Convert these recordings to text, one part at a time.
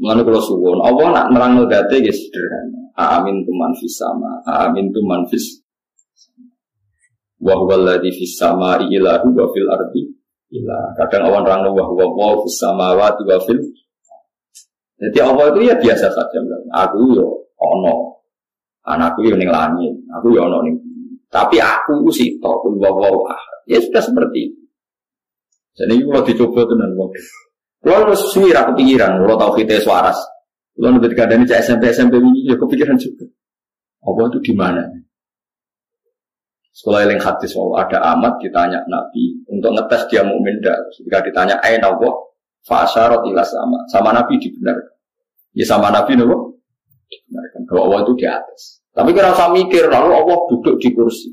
Mengenai kalau suwon, Allah nak nerang date ya sederhana. Amin tu manfis sama, amin tu manfis. Wahwal ladhi fis sama ilahu wa fil ardi ilah. Kadang awan rang wah wa wa fis samawati wa fil. Jadi Allah itu ya biasa saja. Aku yo ono, anakku yo ning langit, aku yo ono ning. Tapi aku sih tau pun wa wa Ya sudah seperti itu. Jadi kalau dicoba tenan wong. Kalau harus suwi ra kepikiran, kalau tahu kita suaras. Kalau nanti kadang ini SMP SMP ini ya kepikiran juga. Apa itu di mana? Sekolah yang hadis bahwa ada amat ditanya Nabi untuk ngetes dia mukmin dah. Ketika ditanya ayat Allah, fasharot ilah sama sama Nabi dibenarkan. Ya sama Nabi nopo dibenarkan bahwa Allah itu di atas. Tapi kira usah mikir lalu Allah duduk di kursi.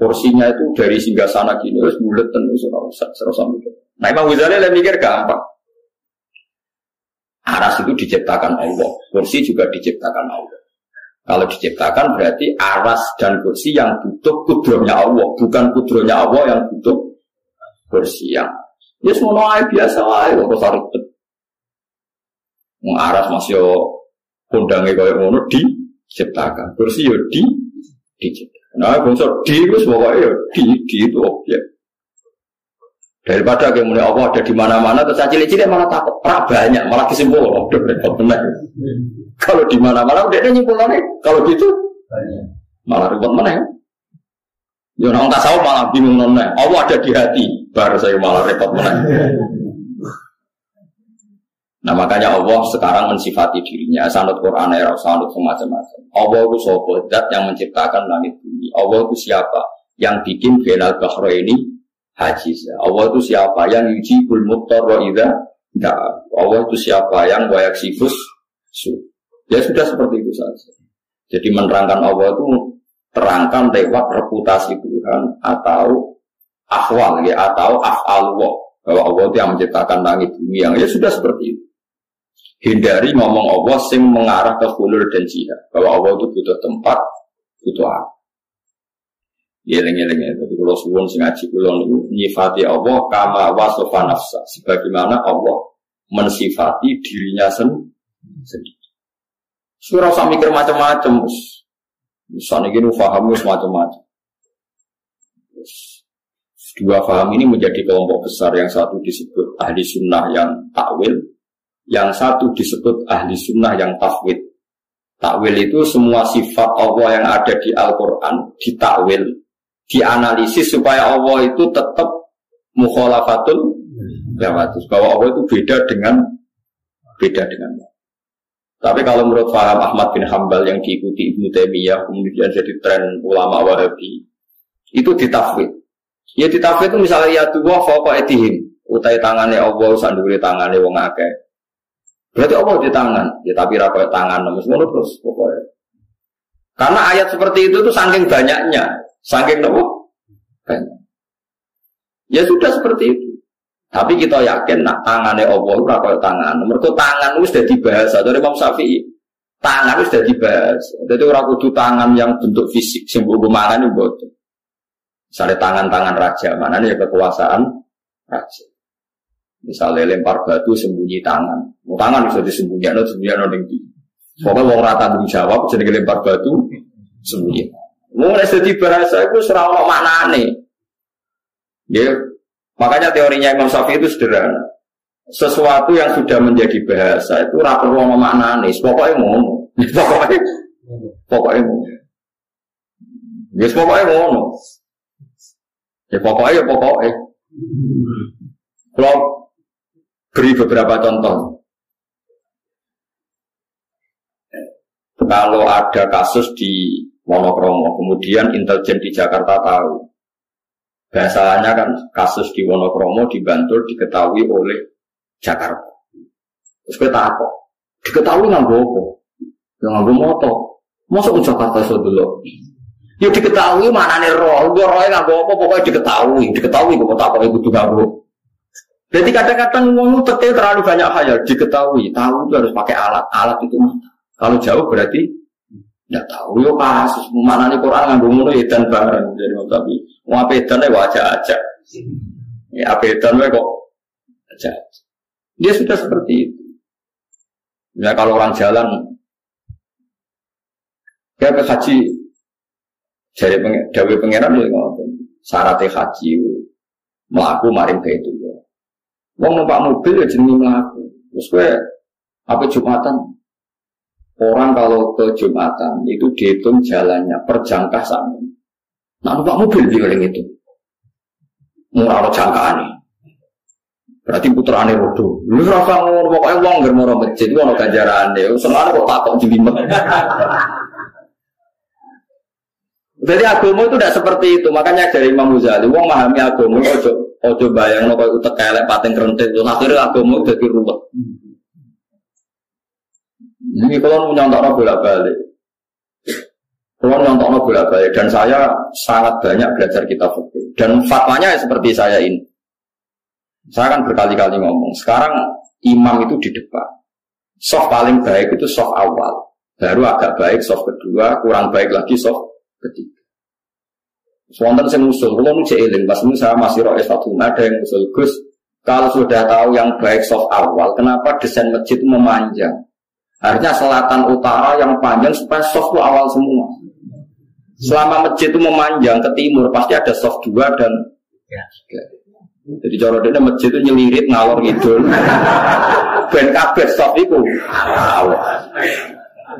Kursinya itu dari singgah sana gini, terus bulat terus serasa mikir. Nah Imam Ghazali lebih mikir gampang. Aras itu diciptakan Allah, kursi juga diciptakan Allah. Kalau diciptakan berarti aras dan kursi yang butuh kudronya Allah, bukan kudronya Allah yang butuh kursi yang. Ya semua biasa aja, kok usah ribet. Aras masih kondangnya kayak ngono diciptakan, kursi yo di diciptakan. Nah, bangsa di itu pokoknya ya di, di itu objek. Daripada kayak mulai Allah ada di mana-mana, terus cilik-cilik malah takut, pra banyak, malah kesimpul, udah repot benar. Kalau di mana-mana udah ada nyimpulannya, kalau gitu malah repot mana ya? Ya orang tak tahu malah bingung nona. Allah ada di hati, baru saya malah repot mana. Nah makanya Allah sekarang mensifati dirinya sanut Quran era sanut semacam-macam. Allah itu sopo yang menciptakan langit bumi. Allah itu siapa? Yang bikin final bahro ini haji. Allah itu siapa? Yang yujibul muttar wa idha Nah, Allah itu siapa yang wayak sifus su. Ya sudah seperti itu saja. Jadi menerangkan Allah itu terangkan lewat reputasi Tuhan atau akhwal ya atau af'al bahwa Allah itu yang menciptakan langit bumi yang ya sudah seperti itu hindari ngomong Allah sing mengarah ke hulur dan jihad bahwa Allah itu butuh tempat butuh apa Yeling-yeling ya, jadi kalau suwon sing ngaji kulon itu nyifati Allah kama wasofa nafsa sebagaimana Allah mensifati dirinya sendiri. Surah usah mikir macam-macam, misalnya gini faham macam-macam. Dua faham ini menjadi kelompok besar yang satu disebut ahli sunnah yang takwil, yang satu disebut ahli sunnah yang tafwid. Takwil itu semua sifat Allah yang ada di Al-Quran ditakwil, dianalisis supaya Allah itu tetap mukhalafatul yawatus. Bahwa Allah itu beda dengan beda dengan tapi kalau menurut Faham Ahmad bin Hambal yang diikuti Ibnu Taimiyah kemudian jadi tren ulama Wahabi itu ditafwid. Ya ditafwid itu misalnya ya dua fauqa etihim utai tangannya Allah sanduri tangannya wong akeh Berarti Allah di tangan, ya tapi rakyat tangan, semua terus pokoknya. Karena ayat seperti itu tuh saking banyaknya, saking nopo banyak. Ya sudah seperti itu. Tapi kita yakin nak tangannya Allah itu rakyat tangan. Mereka tangan itu sudah dibahas. Dari Imam Syafi'i, tangan itu sudah dibahas. Jadi orang kudu tangan yang bentuk fisik, simbol mangan itu bodoh. Misalnya tangan-tangan raja, mana ya kekuasaan raja. Misalnya lempar batu sembunyi tangan. Mau tangan bisa disembunyikan, no, sembunyi no tinggi. Pokoknya mau rata tanggung jawab, jadi lempar batu sembunyi. Mau jadi bahasa itu serau mana nih? Ya, makanya teorinya Imam Syafi'i itu sederhana. Sesuatu yang sudah menjadi bahasa itu rapor mau mana nih? Pokoknya mau, pokoknya, pokoknya mau. Ya, pokoknya mau. Ya pokoknya, ya pokoknya. Kalau Beri beberapa contoh. Kalau ada kasus di Wonokromo, kemudian intelijen di Jakarta tahu. Biasanya kan kasus di Wonokromo di Bantul diketahui oleh Jakarta. Terus kita apa? Diketahui nggak apa? Yang nggak moto. Masuk ke Jakarta dulu. Ya diketahui mana nih roh, gue roh nggak apa, pokoknya diketahui, diketahui gue tak apa itu juga jadi kadang-kadang ngomong terlalu banyak hal diketahui. Tahu itu harus pakai alat. Alat itu kalau jauh berarti tidak tahu. Yo pas mana nih Quran nggak ngono edan bareng. Jadi tapi mau apa edan wajah aja. Ya apa edan kok aja. Dia sudah seperti itu. Ya kalau orang jalan, ya ke haji, jadi dawe pangeran ya ngomong, syaratnya haji, melaku maring ke itu ya. Wong numpak mobil ya jenis melaku. Terus gue apa jumatan? Orang kalau ke jumatan itu dihitung jalannya perjangkah sama. Nah numpak mobil di itu. Murah jangkaan nih. Berarti putrane rodo. Lu rasa ngono pokoke wong ngger moro masjid ono ganjarane. Senengane kok takok jelimet. Jadi agama itu tidak seperti itu. Makanya dari Imam Ghazali, wong memahami agama ojo ojo bayang no kau utek kelek pating kerentik. Akhirnya agama jadi ruwet. Ini kalau nyontok bolak balik. Kalau nyontok bolak balik dan saya sangat banyak belajar kitab fikih dan fatwanya seperti saya ini. Saya kan berkali-kali ngomong, sekarang imam itu di depan. Soft paling baik itu soft awal. Baru agak baik soft kedua, kurang baik lagi soft ketiga. Wonten saya usul, kalau nu eling, pas saya masih roh S1, ada yang usul, Gus, kalau sudah tahu yang baik soft awal, kenapa desain masjid memanjang? Harusnya selatan utara yang panjang supaya soft itu awal semua. Selama masjid itu memanjang ke timur, pasti ada soft dua dan tiga. Jadi cara dia masjid itu nyelirit ngalor gitu. Ben kabeh soft itu.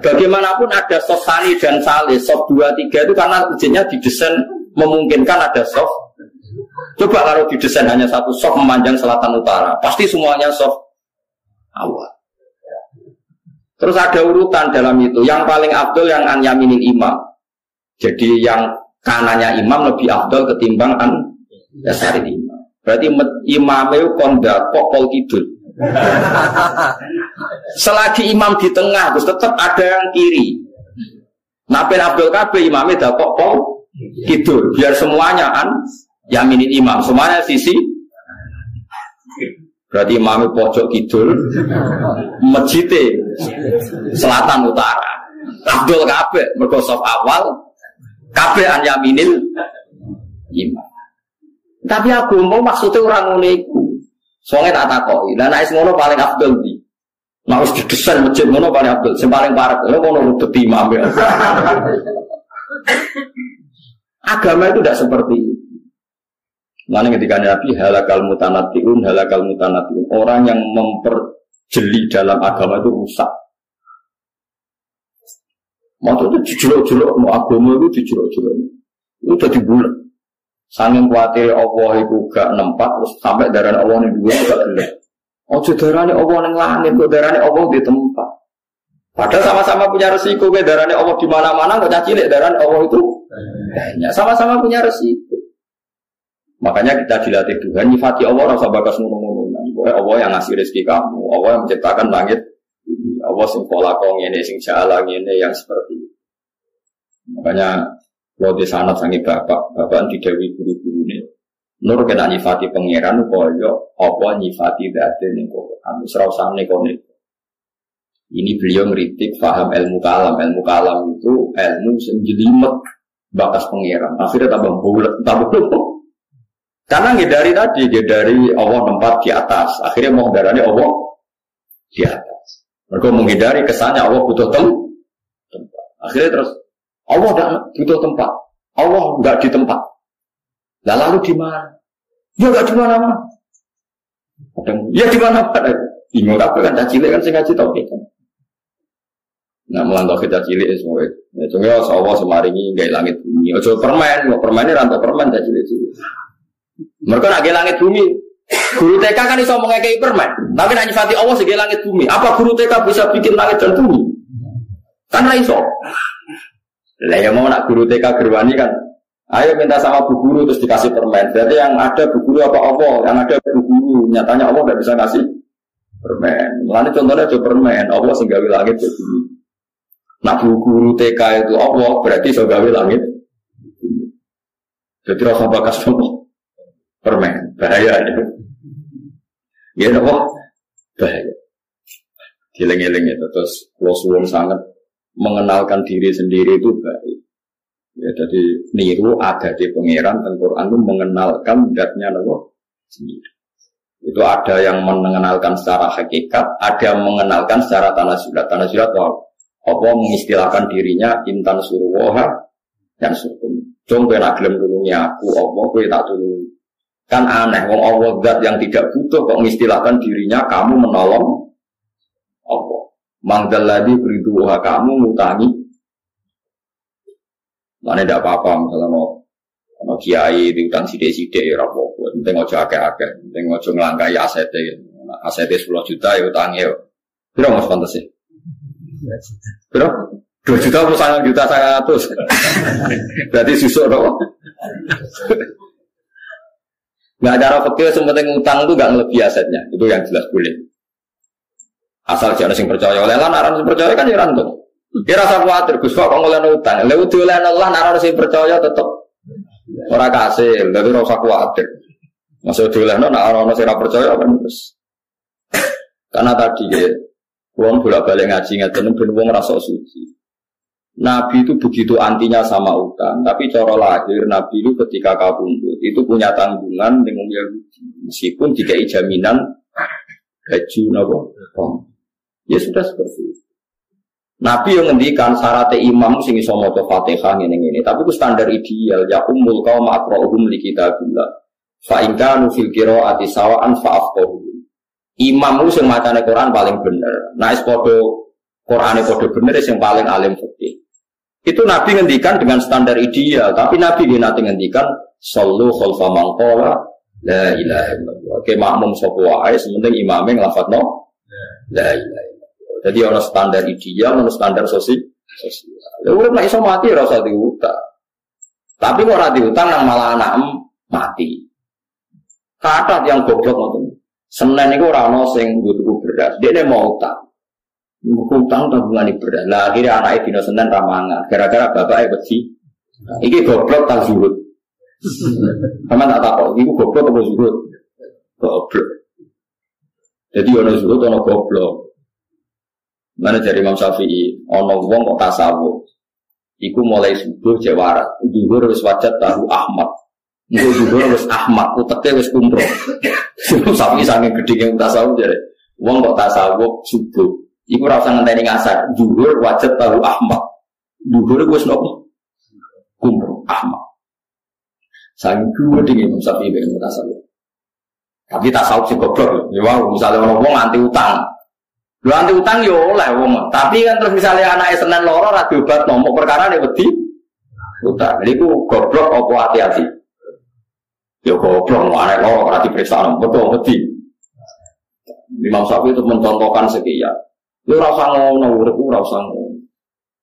Bagaimanapun ada soft sani dan sali, soft dua tiga itu karena masjidnya didesain memungkinkan ada soft. Coba kalau didesain hanya satu soft memanjang selatan utara, pasti semuanya soft awal. Terus ada urutan dalam itu. Yang paling abdul yang an yaminin imam. Jadi yang kanannya imam lebih abdul ketimbang an dasari imam. Berarti imam itu kondak kok pol kidul. Selagi imam di tengah, terus tetap ada yang kiri. Nabi Abdul Kabe imamnya kok pol kidul. Biar semuanya kan yaminin imam. Semuanya sisi Berarti imamnya pojok kidul, masjidnya selatan utara. Abdul Kabe merkosof awal, Kabe an yaminil imam. Tapi aku mau maksudnya orang iku. Soalnya tak takoki. Lah nek ngono paling abdul di. Mau didesain masjid ngono paling abdul. Sing paling lho ngono rutut imam ya. Agama itu tidak seperti itu. Lalu ketika Nabi halakal mutanatiun, halakal mutanatiun. Orang yang memperjeli dalam agama itu rusak. Maksudnya dijuluk-juluk, mau agama itu dijuluk-juluk. Itu jadi bulat. Sanging kuatir Allah itu gak nempat terus sampai darah Allah ini dua gak gelap. Ojo darahnya Allah yang langit, kok darahnya Allah di tempat. Padahal sama-sama punya resiko, ke darahnya Allah di mana-mana, kok cilik darahnya Allah itu banyak. Sama-sama punya resiko. Makanya kita dilatih Tuhan, nyifati Allah rasa bakas ngomong-ngomong. Allah yang ngasih rezeki kamu, Allah yang menciptakan langit, Allah sing pola kong ini, sing jalan ini, yang seperti itu. Makanya kalau di sana sangi bapak, bapak didawi guru-guru ini. Nur kena nyifati pangeran koyo apa nyifati dati ning Quran. Serasane kono. Ini beliau ngeritik faham ilmu kalam. Ilmu kalam itu ilmu senjelimet bakas pangeran. Akhirnya tambah bulat, tambah Karena dari tadi, dari Allah tempat di atas. Akhirnya mau darahnya Allah di atas. Mereka menghindari kesannya Allah butuh tempat. Akhirnya terus Allah tidak butuh tempat. Allah nggak di tempat. Nah, lalu di mana? Ya nggak di mana-mana. Ya di mana-mana. Bingung apa kan cacile kan sing ngaji tauhid kan. Nah, melantau kita cilik semua. Ya, cuma Allah semaringi gak langit bumi. Ojo permen, mau ini rantai permen cilik cilik. Mereka nak langit bumi. Guru TK kan bisa mengekai permen. Tapi nak nyifati Allah sebagai langit bumi. Apa guru TK bisa bikin langit dan bumi? Kan iso. Lah ya mau nak guru TK gerwani kan. Ayo minta sama bu guru terus dikasih permen. Berarti yang ada bu guru apa Allah? Yang ada bu guru. Nyatanya Allah nggak bisa kasih permen. Lalu contohnya coba permen. Allah sehingga langit ke bumi. Nah bu guru TK itu Allah berarti sehingga langit. Jadi rasa bakas apa? Permen. Bahaya itu. Ya Allah. Bahaya. Giling-giling itu terus kalau suwung sangat mengenalkan diri sendiri itu baik. Ya, jadi niru ada di pangeran dan Quran itu mengenalkan datnya Allah sendiri. Itu ada yang mengenalkan secara hakikat, ada yang mengenalkan secara tanah surat. Tanah surat wow. apa mengistilahkan dirinya intan suruwoha dan sukum. Coba nak gelem aku, apa kowe tak tulung. Kan aneh, wong Allah zat yang tidak butuh kok mengistilahkan dirinya kamu menolong apa? Mangdaladi beriduha kamu mutangi. Mana tidak apa-apa misalnya mau Ono kiai diutang sithik-sithik ya ora apa-apa. Penting aja akeh-akeh, penting aja nglangkai asete. Asete 10 juta ya utange yo. Piro Mas pantes sih? Piro? 2 juta atau sangat juta saya atus. Berarti susuk dong. Nggak cara fakir sementing utang itu nggak lebih asetnya. Itu yang jelas boleh. Asal jangan sing percaya oleh lah, naran sing percaya kan ya rantung. Kira rasa khawatir, Gus kok ngoleh utang. Lewat oleh Allah, naran sing percaya tetap Ora kasil, tapi ora usah kuwatir. Masuk nek ora ono sing percaya kan terus. Karena tadi ya, wong bolak-balik ngaji ngeten ben wong rasa suci. Nabi itu begitu antinya sama utang, tapi cara lahir Nabi itu ketika kabundut itu punya tanggungan dengan Yahudi, meskipun tidak jaminan gaji nabo, ya sudah seperti itu. Nabi yang ngendikan syarat imam sing iso maca Fatihah ngene ngene, tapi itu standar ideal ya umul kaum aqra'uhum li kitabillah. Fa in kanu fil qira'ati sawa'an fa. Imam itu sing macane Quran paling bener. Nah is padha Qurane padha bener sing paling alim. Itu Nabi ngendikan dengan standar ideal, tapi Nabi dia nanti ngendikan sallu khalfa man qala la ilaha illallah. Oke makmum sapa wae sementing imame nglafadzno la ilaha jadi orang standar ideal, orang standar sosial. Ya udah nggak iso mati rasa diutang. Tapi kok rasa diutang yang malah anak mati. Kata yang goblok ngoten. Senin itu orang ono sing beras. Dia ini mau utang. Utang tabungan ini beras. Lah akhirnya anak itu Senin ramangan. Gara-gara bapaknya besi. Iki goblok tak zuhud. Kamu tak tahu. Iku goblok atau zuhud? Goblok. Jadi orang zuhud orang goblok. Mana dari Imam Syafi'i, ono wong kok tasawuf. Iku mulai subuh jawara, duhur wis wajat tahu Ahmad. Iku duhur wis Ahmad, wis kumro. Imam Syafi'i sange gedhe tasawuf jare. Wong kok tasawuf subuh. Iku ora usah ngenteni ngasar, duhur wajat tahu Ahmad. Duhur wis nopo? Kumro Ahmad. Sange gedhe Imam Syafi'i ben tasawuf. Tapi tasawuf sing goblok. Ya wow, misalnya orang wong anti utang, Lu anti utang yo oleh wong. Tapi kan terus misalnya anak Senin loro ora diobat nomor perkara nek wedi utang. Jadi ku goblok apa hati-hati. Yo goblok anak loro ora diperiksa betul wedi. Imam Syafi'i itu mencontohkan sekian. Yo ora usah ngono, ora usah ngono.